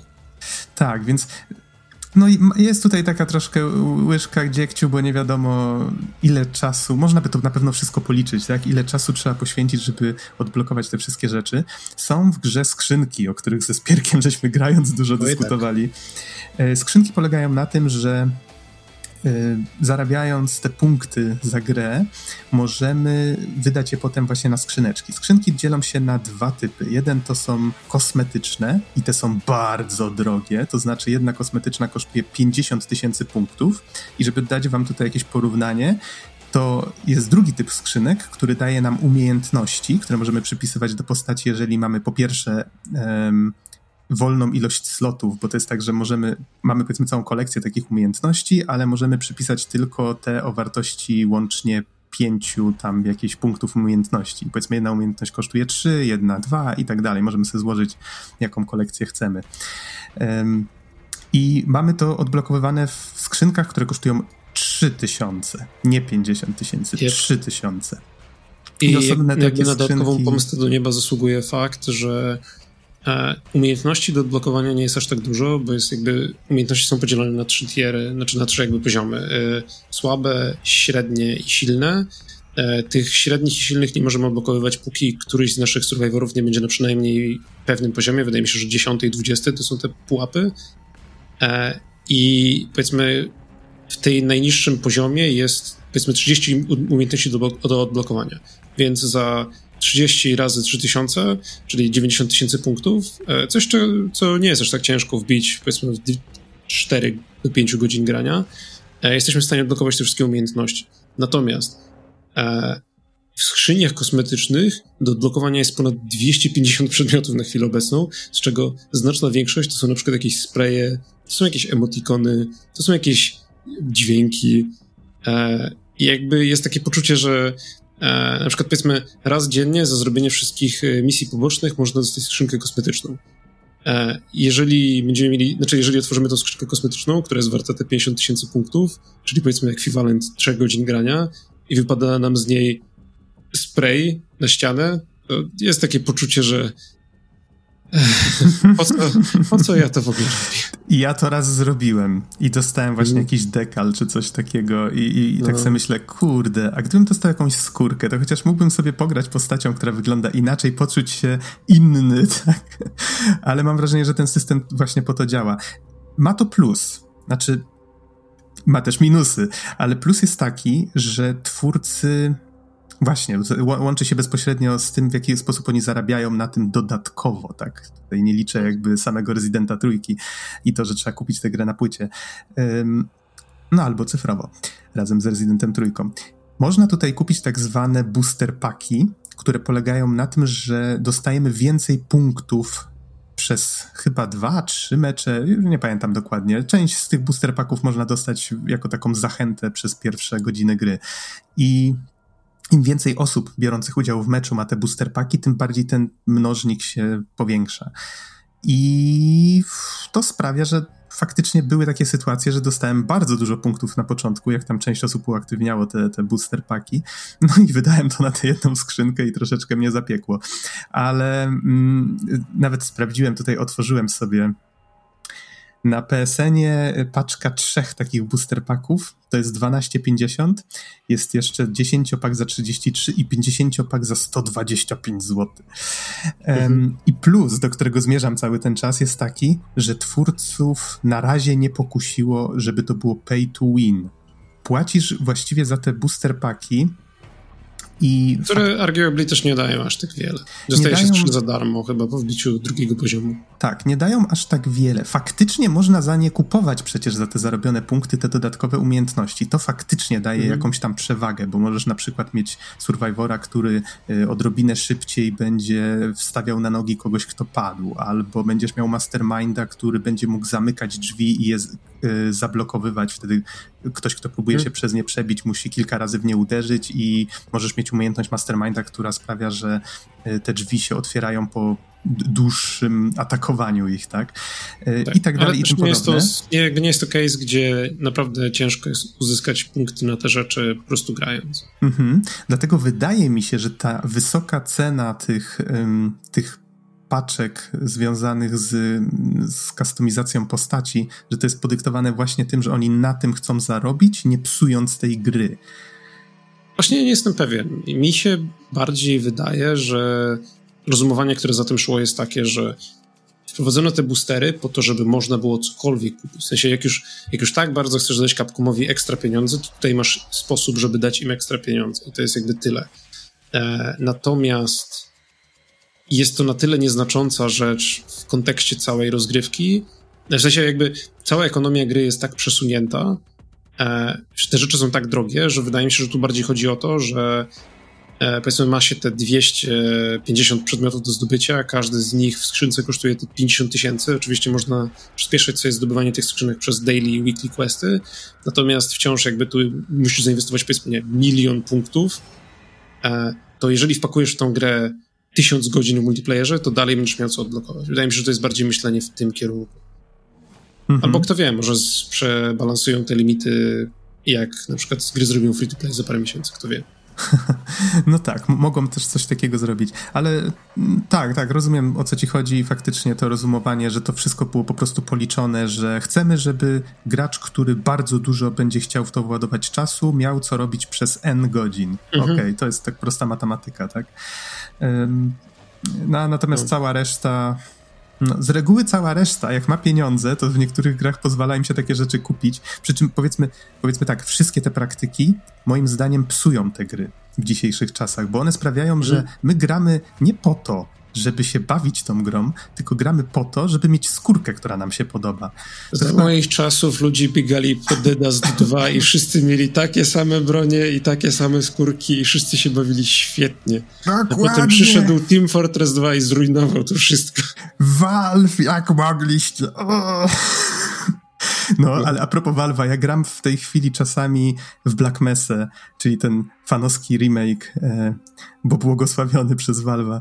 Tak, więc no i jest tutaj taka troszkę łyżka dziegciu, bo nie wiadomo ile czasu, można by to na pewno wszystko policzyć, tak? Ile czasu trzeba poświęcić, żeby odblokować te wszystkie rzeczy. Są w grze skrzynki, o których ze Spierkiem żeśmy grając dużo tak. dyskutowali. Tak. Skrzynki polegają na tym, że zarabiając te punkty za grę, możemy wydać je potem właśnie na skrzyneczki. Skrzynki dzielą się na dwa typy. Jeden to są kosmetyczne i te są bardzo drogie, to znaczy jedna kosmetyczna kosztuje 50 tysięcy punktów i żeby dać wam tutaj jakieś porównanie, to jest drugi typ skrzynek, który daje nam umiejętności, które możemy przypisywać do postaci, jeżeli mamy po pierwsze wolną ilość slotów, bo to jest tak, że możemy, mamy powiedzmy całą kolekcję takich umiejętności, ale możemy przypisać tylko te o wartości łącznie pięciu tam jakichś punktów umiejętności. Powiedzmy jedna umiejętność kosztuje trzy, jedna, dwa i tak dalej. Możemy sobie złożyć jaką kolekcję chcemy. Um, I mamy to odblokowywane w skrzynkach, które kosztują 3000, nie 50 tysięcy, yep. 3000. I, I osobne jak, takie na dodatkową skrzynki... pomstę do nieba zasługuje fakt, że umiejętności do odblokowania nie jest aż tak dużo, bo jest jakby umiejętności są podzielone na trzy tiery, znaczy na trzy jakby poziomy. E, słabe, średnie i silne. E, tych średnich i silnych nie możemy odblokowywać, póki któryś z naszych survivorów nie będzie na przynajmniej pewnym poziomie. Wydaje mi się, że 10 i 20 to są te pułapy. I powiedzmy w tej najniższym poziomie jest powiedzmy 30 umiejętności do, do odblokowania. Więc za 30 razy 3000, czyli 90 tysięcy punktów. E, coś, co nie jest aż tak ciężko wbić, powiedzmy, w 4 do 5 godzin grania. E, jesteśmy w stanie odblokować te wszystkie umiejętności. Natomiast e, w skrzyniach kosmetycznych do odblokowania jest ponad 250 przedmiotów na chwilę obecną, z czego znaczna większość to są na przykład jakieś spraye, to są jakieś emotikony, to są jakieś dźwięki. I jakby jest takie poczucie, że na przykład powiedzmy raz dziennie za zrobienie wszystkich e, misji pobocznych można dostać skrzynkę kosmetyczną. E, jeżeli będziemy mieli, znaczy jeżeli otworzymy tą skrzynkę kosmetyczną, która jest warta te 50 tysięcy punktów, czyli powiedzmy ekwiwalent 3 godzin grania i wypada nam z niej spray na ścianę, to jest takie poczucie, że po co, po co ja to w ogóle robię? Ja to raz zrobiłem i dostałem właśnie mm. jakiś dekal czy coś takiego i, i, i tak no. sobie myślę, kurde, a gdybym dostał jakąś skórkę, to chociaż mógłbym sobie pograć postacią, która wygląda inaczej, poczuć się inny, tak? Ale mam wrażenie, że ten system właśnie po to działa. Ma to plus, znaczy ma też minusy, ale plus jest taki, że twórcy Właśnie, łączy się bezpośrednio z tym, w jaki sposób oni zarabiają na tym dodatkowo, tak? Tutaj nie liczę jakby samego Residenta trójki i to, że trzeba kupić tę grę na płycie. no albo cyfrowo, razem z Residentem trójką. Można tutaj kupić tak zwane booster paki, które polegają na tym, że dostajemy więcej punktów przez chyba dwa, trzy mecze, nie pamiętam dokładnie. Część z tych booster paków można dostać jako taką zachętę przez pierwsze godziny gry. I im więcej osób biorących udział w meczu ma te booster paki, tym bardziej ten mnożnik się powiększa. I to sprawia, że faktycznie były takie sytuacje, że dostałem bardzo dużo punktów na początku, jak tam część osób uaktywniało te, te booster paki, no i wydałem to na tę jedną skrzynkę i troszeczkę mnie zapiekło. Ale mm, nawet sprawdziłem, tutaj otworzyłem sobie na PSN-ie paczka trzech takich booster packów to jest 12,50. Jest jeszcze 10 pak za 33 i 50 pak za 125 zł. Mhm. I plus, do którego zmierzam cały ten czas, jest taki, że twórców na razie nie pokusiło, żeby to było pay to win. Płacisz właściwie za te booster paki i Które arguably też nie dają aż tak wiele. Dostaje dają... się za darmo chyba po wbiciu drugiego poziomu. Tak, nie dają aż tak wiele. Faktycznie można za nie kupować przecież za te zarobione punkty, te dodatkowe umiejętności. To faktycznie daje mhm. jakąś tam przewagę, bo możesz na przykład mieć Survivora, który y, odrobinę szybciej będzie wstawiał na nogi kogoś, kto padł, albo będziesz miał Masterminda, który będzie mógł zamykać drzwi i je y, zablokowywać. Wtedy ktoś, kto próbuje mhm. się przez nie przebić, musi kilka razy w nie uderzyć i możesz mieć umiejętność Masterminda, która sprawia, że y, te drzwi się otwierają po dłuższym atakowaniu ich, tak? Tak I tak dalej, i tym nie jest, to, nie, nie jest to case, gdzie naprawdę ciężko jest uzyskać punkty na te rzeczy po prostu grając. Mhm. Dlatego wydaje mi się, że ta wysoka cena tych, um, tych paczek związanych z, z kustomizacją postaci, że to jest podyktowane właśnie tym, że oni na tym chcą zarobić, nie psując tej gry. Właśnie nie jestem pewien. Mi się bardziej wydaje, że rozumowanie, które za tym szło, jest takie, że wprowadzono te boostery po to, żeby można było cokolwiek kupić. W sensie, jak już, jak już tak bardzo chcesz dać Capcomowi ekstra pieniądze, to tutaj masz sposób, żeby dać im ekstra pieniądze. I to jest jakby tyle. E, natomiast jest to na tyle nieznacząca rzecz w kontekście całej rozgrywki. W sensie, jakby cała ekonomia gry jest tak przesunięta, e, te rzeczy są tak drogie, że wydaje mi się, że tu bardziej chodzi o to, że e, powiedzmy ma się te 250 przedmiotów do zdobycia, każdy z nich w skrzynce kosztuje 50 tysięcy. Oczywiście można przyspieszyć sobie zdobywanie tych skrzynek przez daily, weekly questy, natomiast wciąż jakby tu musisz zainwestować powiedzmy nie, milion punktów, e, to jeżeli wpakujesz w tą grę tysiąc godzin w multiplayerze, to dalej będziesz miał co odblokować. Wydaje mi się, że to jest bardziej myślenie w tym kierunku. Mhm. Albo kto wie, może przebalansują te limity, jak na przykład gry zrobią free to play za parę miesięcy, kto wie. No tak, mogą też coś takiego zrobić, ale mm, tak, tak, rozumiem o co ci chodzi i faktycznie to rozumowanie, że to wszystko było po prostu policzone, że chcemy, żeby gracz, który bardzo dużo będzie chciał w to władować czasu, miał co robić przez n godzin. Mhm. Okej, okay, to jest tak prosta matematyka, tak? No, natomiast no. cała reszta no, z reguły cała reszta, jak ma pieniądze, to w niektórych grach pozwala im się takie rzeczy kupić. Przy czym powiedzmy, powiedzmy tak, wszystkie te praktyki moim zdaniem psują te gry w dzisiejszych czasach, bo one sprawiają, że mhm. my gramy nie po to, żeby się bawić tą grą, tylko gramy po to, żeby mieć skórkę, która nam się podoba. Za chyba... moich czasów ludzie biegali po Dedas 2 i wszyscy mieli takie same bronie i takie same skórki i wszyscy się bawili świetnie. Dokładnie. A potem przyszedł Team Fortress 2 i zrujnował to wszystko. Valve, jak mogliście? Oh. No, ale a propos Valve'a, ja gram w tej chwili czasami w Black Mesa, czyli ten fanowski remake, e, bo błogosławiony przez Valve'a.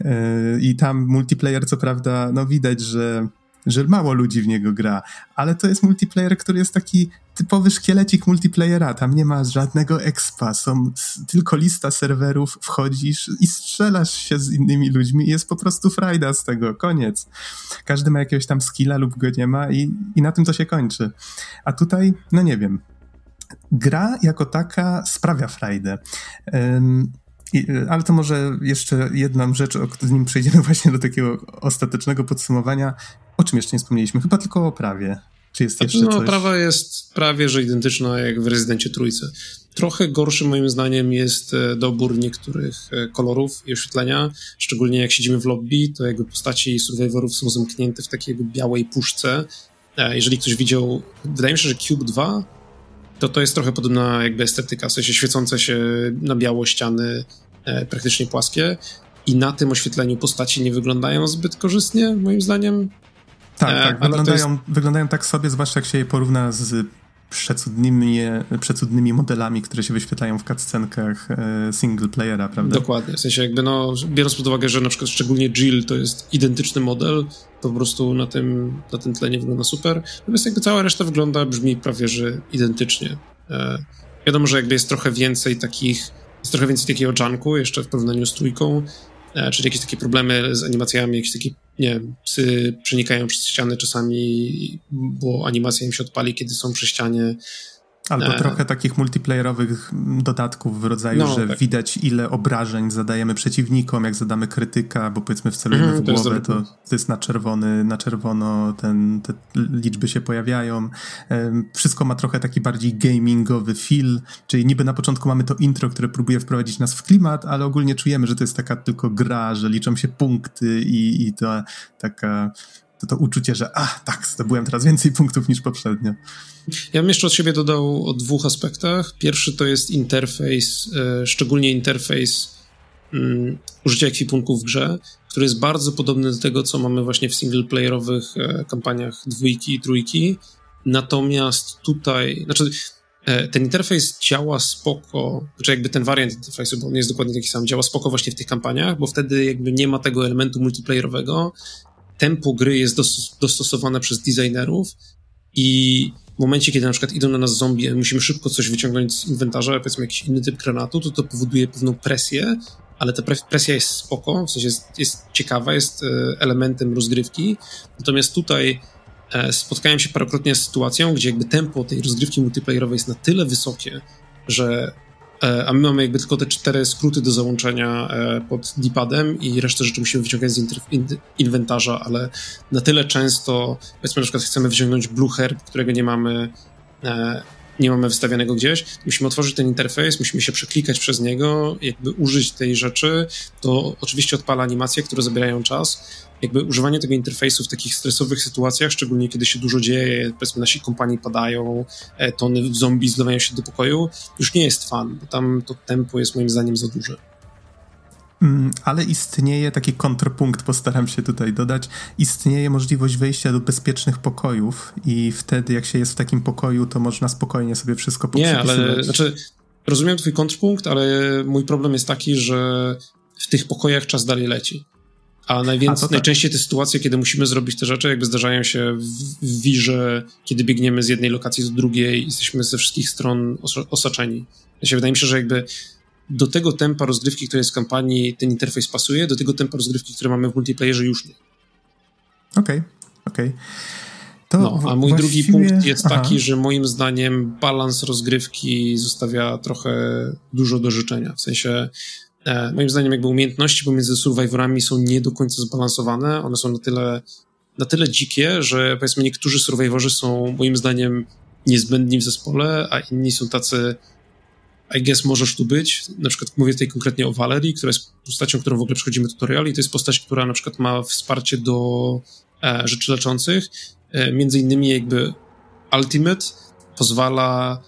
E, I tam multiplayer, co prawda, no widać, że że mało ludzi w niego gra, ale to jest multiplayer, który jest taki typowy szkielecik multiplayera, tam nie ma żadnego expa, są tylko lista serwerów, wchodzisz i strzelasz się z innymi ludźmi i jest po prostu frajda z tego, koniec. Każdy ma jakiegoś tam skilla lub go nie ma i, i na tym to się kończy. A tutaj, no nie wiem, gra jako taka sprawia frajdę. Um, i, ale to może jeszcze jedna rzecz, o nim przejdziemy właśnie do takiego ostatecznego podsumowania. O czym jeszcze nie wspomnieliśmy? Chyba tylko o prawie. Czy jest jeszcze no, coś? prawa jest prawie, że identyczna jak w Rezydencie Trójce. Trochę gorszy moim zdaniem jest e, dobór niektórych e, kolorów i oświetlenia, szczególnie jak siedzimy w lobby, to jakby postaci survivorów są zamknięte w takiej białej puszce. E, jeżeli ktoś widział, wydaje mi się, że Cube 2 to to jest trochę podobna jakby estetyka, w sensie świecące się na biało ściany, e, praktycznie płaskie i na tym oświetleniu postaci nie wyglądają zbyt korzystnie, moim zdaniem. Tak, e, tak, wyglądają, jest... wyglądają tak sobie, zwłaszcza jak się je porówna z przecudnymi, przecudnymi modelami, które się wyświetlają w cutscenkach e, single playera, prawda? Dokładnie, w sensie jakby no, biorąc pod uwagę, że na przykład szczególnie Jill to jest identyczny model, to po prostu na tym, na tym tle nie wygląda super, natomiast jakby cała reszta wygląda, brzmi prawie, że identycznie. E, wiadomo, że jakby jest trochę więcej takich, jest trochę więcej takiego junku jeszcze w porównaniu z trójką, e, czyli jakieś takie problemy z animacjami, jakieś takie nie wiem, psy przenikają przez ściany czasami, bo animacja im się odpali, kiedy są przy ścianie. Albo e... trochę takich multiplayerowych dodatków w rodzaju, no, że tak. widać ile obrażeń zadajemy przeciwnikom, jak zadamy krytyka, bo powiedzmy wcelujemy mm, w głowę, to, to jest na czerwony, na czerwono ten, te liczby się pojawiają. Wszystko ma trochę taki bardziej gamingowy feel, czyli niby na początku mamy to intro, które próbuje wprowadzić nas w klimat, ale ogólnie czujemy, że to jest taka tylko gra, że liczą się punkty i, i to taka to, to uczucie, że a, tak, zdobyłem teraz więcej punktów niż poprzednio. Ja bym jeszcze od siebie dodał o dwóch aspektach. Pierwszy to jest interfejs, e, szczególnie interfejs um, użycia ekwipunków w grze, który jest bardzo podobny do tego, co mamy właśnie w singleplayerowych e, kampaniach dwójki i trójki. Natomiast tutaj, znaczy e, ten interfejs działa spoko, znaczy jakby ten wariant interfejsu, bo on jest dokładnie taki sam, działa spoko właśnie w tych kampaniach, bo wtedy jakby nie ma tego elementu multiplayerowego, tempo gry jest dostosowane przez designerów i w momencie, kiedy na przykład idą na nas zombie, musimy szybko coś wyciągnąć z inwentarza, powiedzmy jakiś inny typ granatu, to to powoduje pewną presję, ale ta presja jest spoko, w sensie jest, jest ciekawa, jest e, elementem rozgrywki. Natomiast tutaj e, spotkałem się parokrotnie z sytuacją, gdzie jakby tempo tej rozgrywki multiplayerowej jest na tyle wysokie, że a my mamy jakby tylko te cztery skróty do załączenia e, pod D-padem i resztę rzeczy musimy wyciągać z inwentarza, ale na tyle często, powiedzmy na przykład chcemy wyciągnąć Blue Herb, którego nie mamy e, nie mamy wystawionego gdzieś, musimy otworzyć ten interfejs, musimy się przeklikać przez niego, jakby użyć tej rzeczy, to oczywiście odpala animacje, które zabierają czas, jakby używanie tego interfejsu w takich stresowych sytuacjach, szczególnie kiedy się dużo dzieje, powiedzmy nasi kompanii padają, e, tony zombie zlewają się do pokoju, już nie jest fan, bo tam to tempo jest moim zdaniem za duże. Mm, ale istnieje taki kontrpunkt, postaram się tutaj dodać. Istnieje możliwość wejścia do bezpiecznych pokojów, i wtedy, jak się jest w takim pokoju, to można spokojnie sobie wszystko. Nie, ale znaczy, rozumiem Twój kontrpunkt, ale mój problem jest taki, że w tych pokojach czas dalej leci. A, najwięcej, A tak. najczęściej te sytuacje, kiedy musimy zrobić te rzeczy, jakby zdarzają się w, w wirze, kiedy biegniemy z jednej lokacji do drugiej i jesteśmy ze wszystkich stron os osaczeni. Ja się wydaje mi się, że jakby do tego tempa rozgrywki, które jest w kampanii, ten interfejs pasuje, do tego tempa rozgrywki, które mamy w multiplayerze już nie. Okej, okay, okej. Okay. No, a mój właściwie... drugi punkt jest Aha. taki, że moim zdaniem balans rozgrywki zostawia trochę dużo do życzenia. W sensie E, moim zdaniem jakby umiejętności pomiędzy survivorami są nie do końca zbalansowane. One są na tyle, na tyle dzikie, że powiedzmy niektórzy survivorzy są moim zdaniem niezbędni w zespole, a inni są tacy I guess możesz tu być. Na przykład mówię tutaj konkretnie o Valerii, która jest postacią, którą w ogóle przechodzimy tutorial i to jest postać, która na przykład ma wsparcie do e, rzeczy leczących. E, między innymi jakby Ultimate pozwala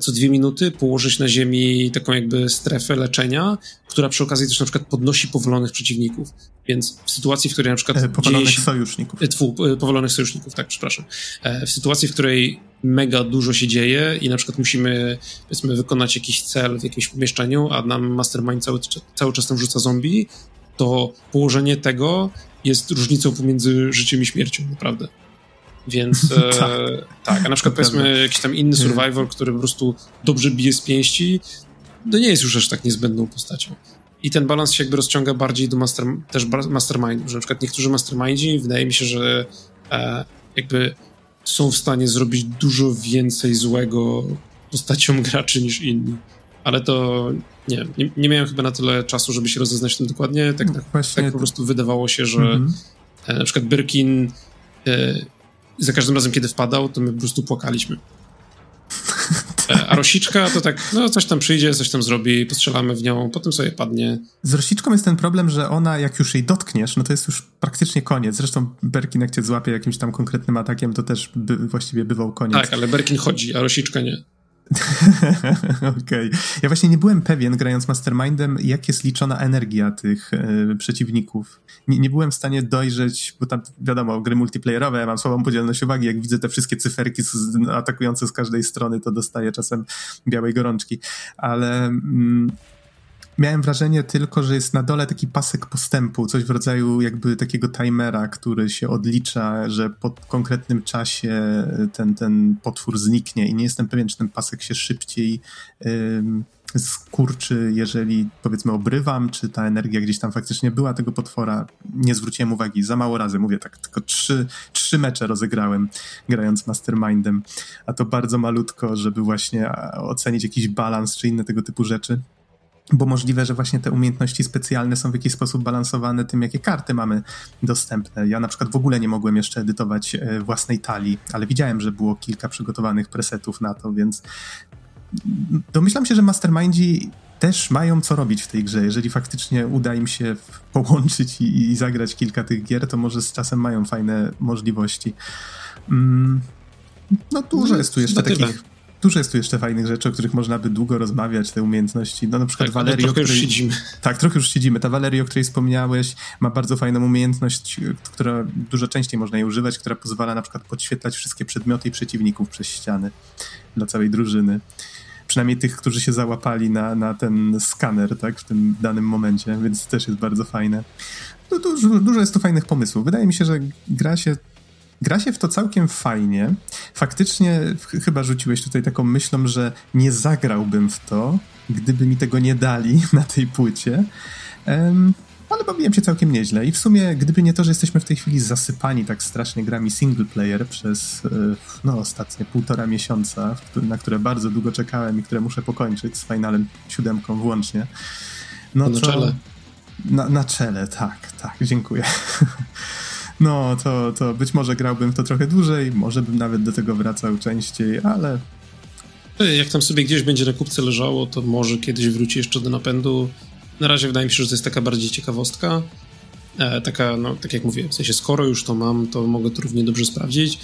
co dwie minuty położyć na ziemi taką jakby strefę leczenia, która przy okazji też na przykład podnosi powolonych przeciwników. Więc w sytuacji, w której na przykład. E, powolonych się, sojuszników. E, tfu, e, powolonych sojuszników, tak, przepraszam. E, w sytuacji, w której mega dużo się dzieje i na przykład musimy, powiedzmy, wykonać jakiś cel w jakimś pomieszczeniu, a nam mastermind cały, cały czas tam rzuca zombie, to położenie tego jest różnicą pomiędzy życiem i śmiercią, naprawdę. Więc e, tak. tak. a na przykład powiedzmy jakiś tam inny hmm. survival, który po prostu dobrze bije z pięści, to nie jest już aż tak niezbędną postacią. I ten balans się jakby rozciąga bardziej do master, też mastermindu, że na przykład niektórzy mastermindzi wydaje mi się, że e, jakby są w stanie zrobić dużo więcej złego postacią graczy niż inni. Ale to nie, nie, nie miałem chyba na tyle czasu, żeby się rozeznać tym dokładnie. Tak, tak, tak po prostu wydawało się, że mm -hmm. e, na przykład Birkin e, za każdym razem, kiedy wpadał, to my po prostu płakaliśmy. E, a rosiczka to tak, no coś tam przyjdzie, coś tam zrobi, postrzelamy w nią, potem sobie padnie. Z rosiczką jest ten problem, że ona, jak już jej dotkniesz, no to jest już praktycznie koniec. Zresztą Berkin, jak cię złapie jakimś tam konkretnym atakiem, to też by, właściwie bywał koniec. Tak, ale Berkin chodzi, a rosiczka nie. Okej. Okay. Ja właśnie nie byłem pewien, grając Mastermindem, jak jest liczona energia tych e, przeciwników. Nie, nie, byłem w stanie dojrzeć, bo tam, wiadomo, gry multiplayerowe, ja mam słabą podzielność uwagi, jak widzę te wszystkie cyferki z, atakujące z każdej strony, to dostaję czasem białej gorączki. Ale mm, miałem wrażenie tylko, że jest na dole taki pasek postępu, coś w rodzaju jakby takiego timera, który się odlicza, że po konkretnym czasie ten, ten potwór zniknie i nie jestem pewien, czy ten pasek się szybciej skurczy, jeżeli powiedzmy obrywam, czy ta energia gdzieś tam faktycznie była tego potwora. Nie zwróciłem uwagi, za mało razy, mówię tak, tylko trzy, trzy mecze rozegrałem grając Mastermindem, a to bardzo malutko, żeby właśnie ocenić jakiś balans, czy inne tego typu rzeczy bo możliwe, że właśnie te umiejętności specjalne są w jakiś sposób balansowane tym, jakie karty mamy dostępne. Ja na przykład w ogóle nie mogłem jeszcze edytować e, własnej talii, ale widziałem, że było kilka przygotowanych presetów na to, więc domyślam się, że mastermindzi też mają co robić w tej grze. Jeżeli faktycznie uda im się połączyć i, i zagrać kilka tych gier, to może z czasem mają fajne możliwości. Mm, no dużo no, jest tu jeszcze takich Dużo jest tu jeszcze fajnych rzeczy, o których można by długo rozmawiać, te umiejętności. No na przykład tak, trochę której... już siedzimy. Tak, trochę już siedzimy. Ta Walerii, o której wspomniałeś, ma bardzo fajną umiejętność, która dużo częściej można jej używać, która pozwala na przykład podświetlać wszystkie przedmioty i przeciwników przez ściany dla całej drużyny. Przynajmniej tych, którzy się załapali na, na ten skaner, tak, w tym danym momencie, więc też jest bardzo fajne. No, dużo, dużo jest tu fajnych pomysłów. Wydaje mi się, że gra się Gra się w to całkiem fajnie. Faktycznie chyba rzuciłeś tutaj taką myślą, że nie zagrałbym w to, gdyby mi tego nie dali na tej płycie. Um, ale bawiłem się całkiem nieźle. I w sumie, gdyby nie to, że jesteśmy w tej chwili zasypani tak strasznie grami single player przez e, no, ostatnie półtora miesiąca, na które bardzo długo czekałem i które muszę pokończyć z Finalem siódemką włącznie. No na to, czele. Na, na czele, tak, tak, dziękuję. No, to, to być może grałbym w to trochę dłużej, może bym nawet do tego wracał częściej, ale... Jak tam sobie gdzieś będzie na kupce leżało, to może kiedyś wróci jeszcze do napędu. Na razie wydaje mi się, że to jest taka bardziej ciekawostka. E, taka, no, tak jak mówię, w sensie skoro już to mam, to mogę to równie dobrze sprawdzić.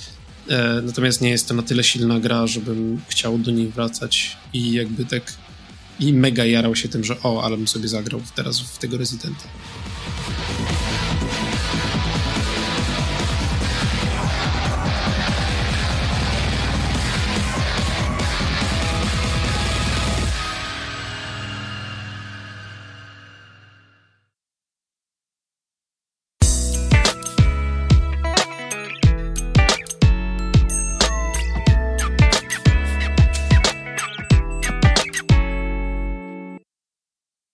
E, natomiast nie jest to na tyle silna gra, żebym chciał do niej wracać i jakby tak i mega jarał się tym, że o, ale bym sobie zagrał teraz w tego rezydenta.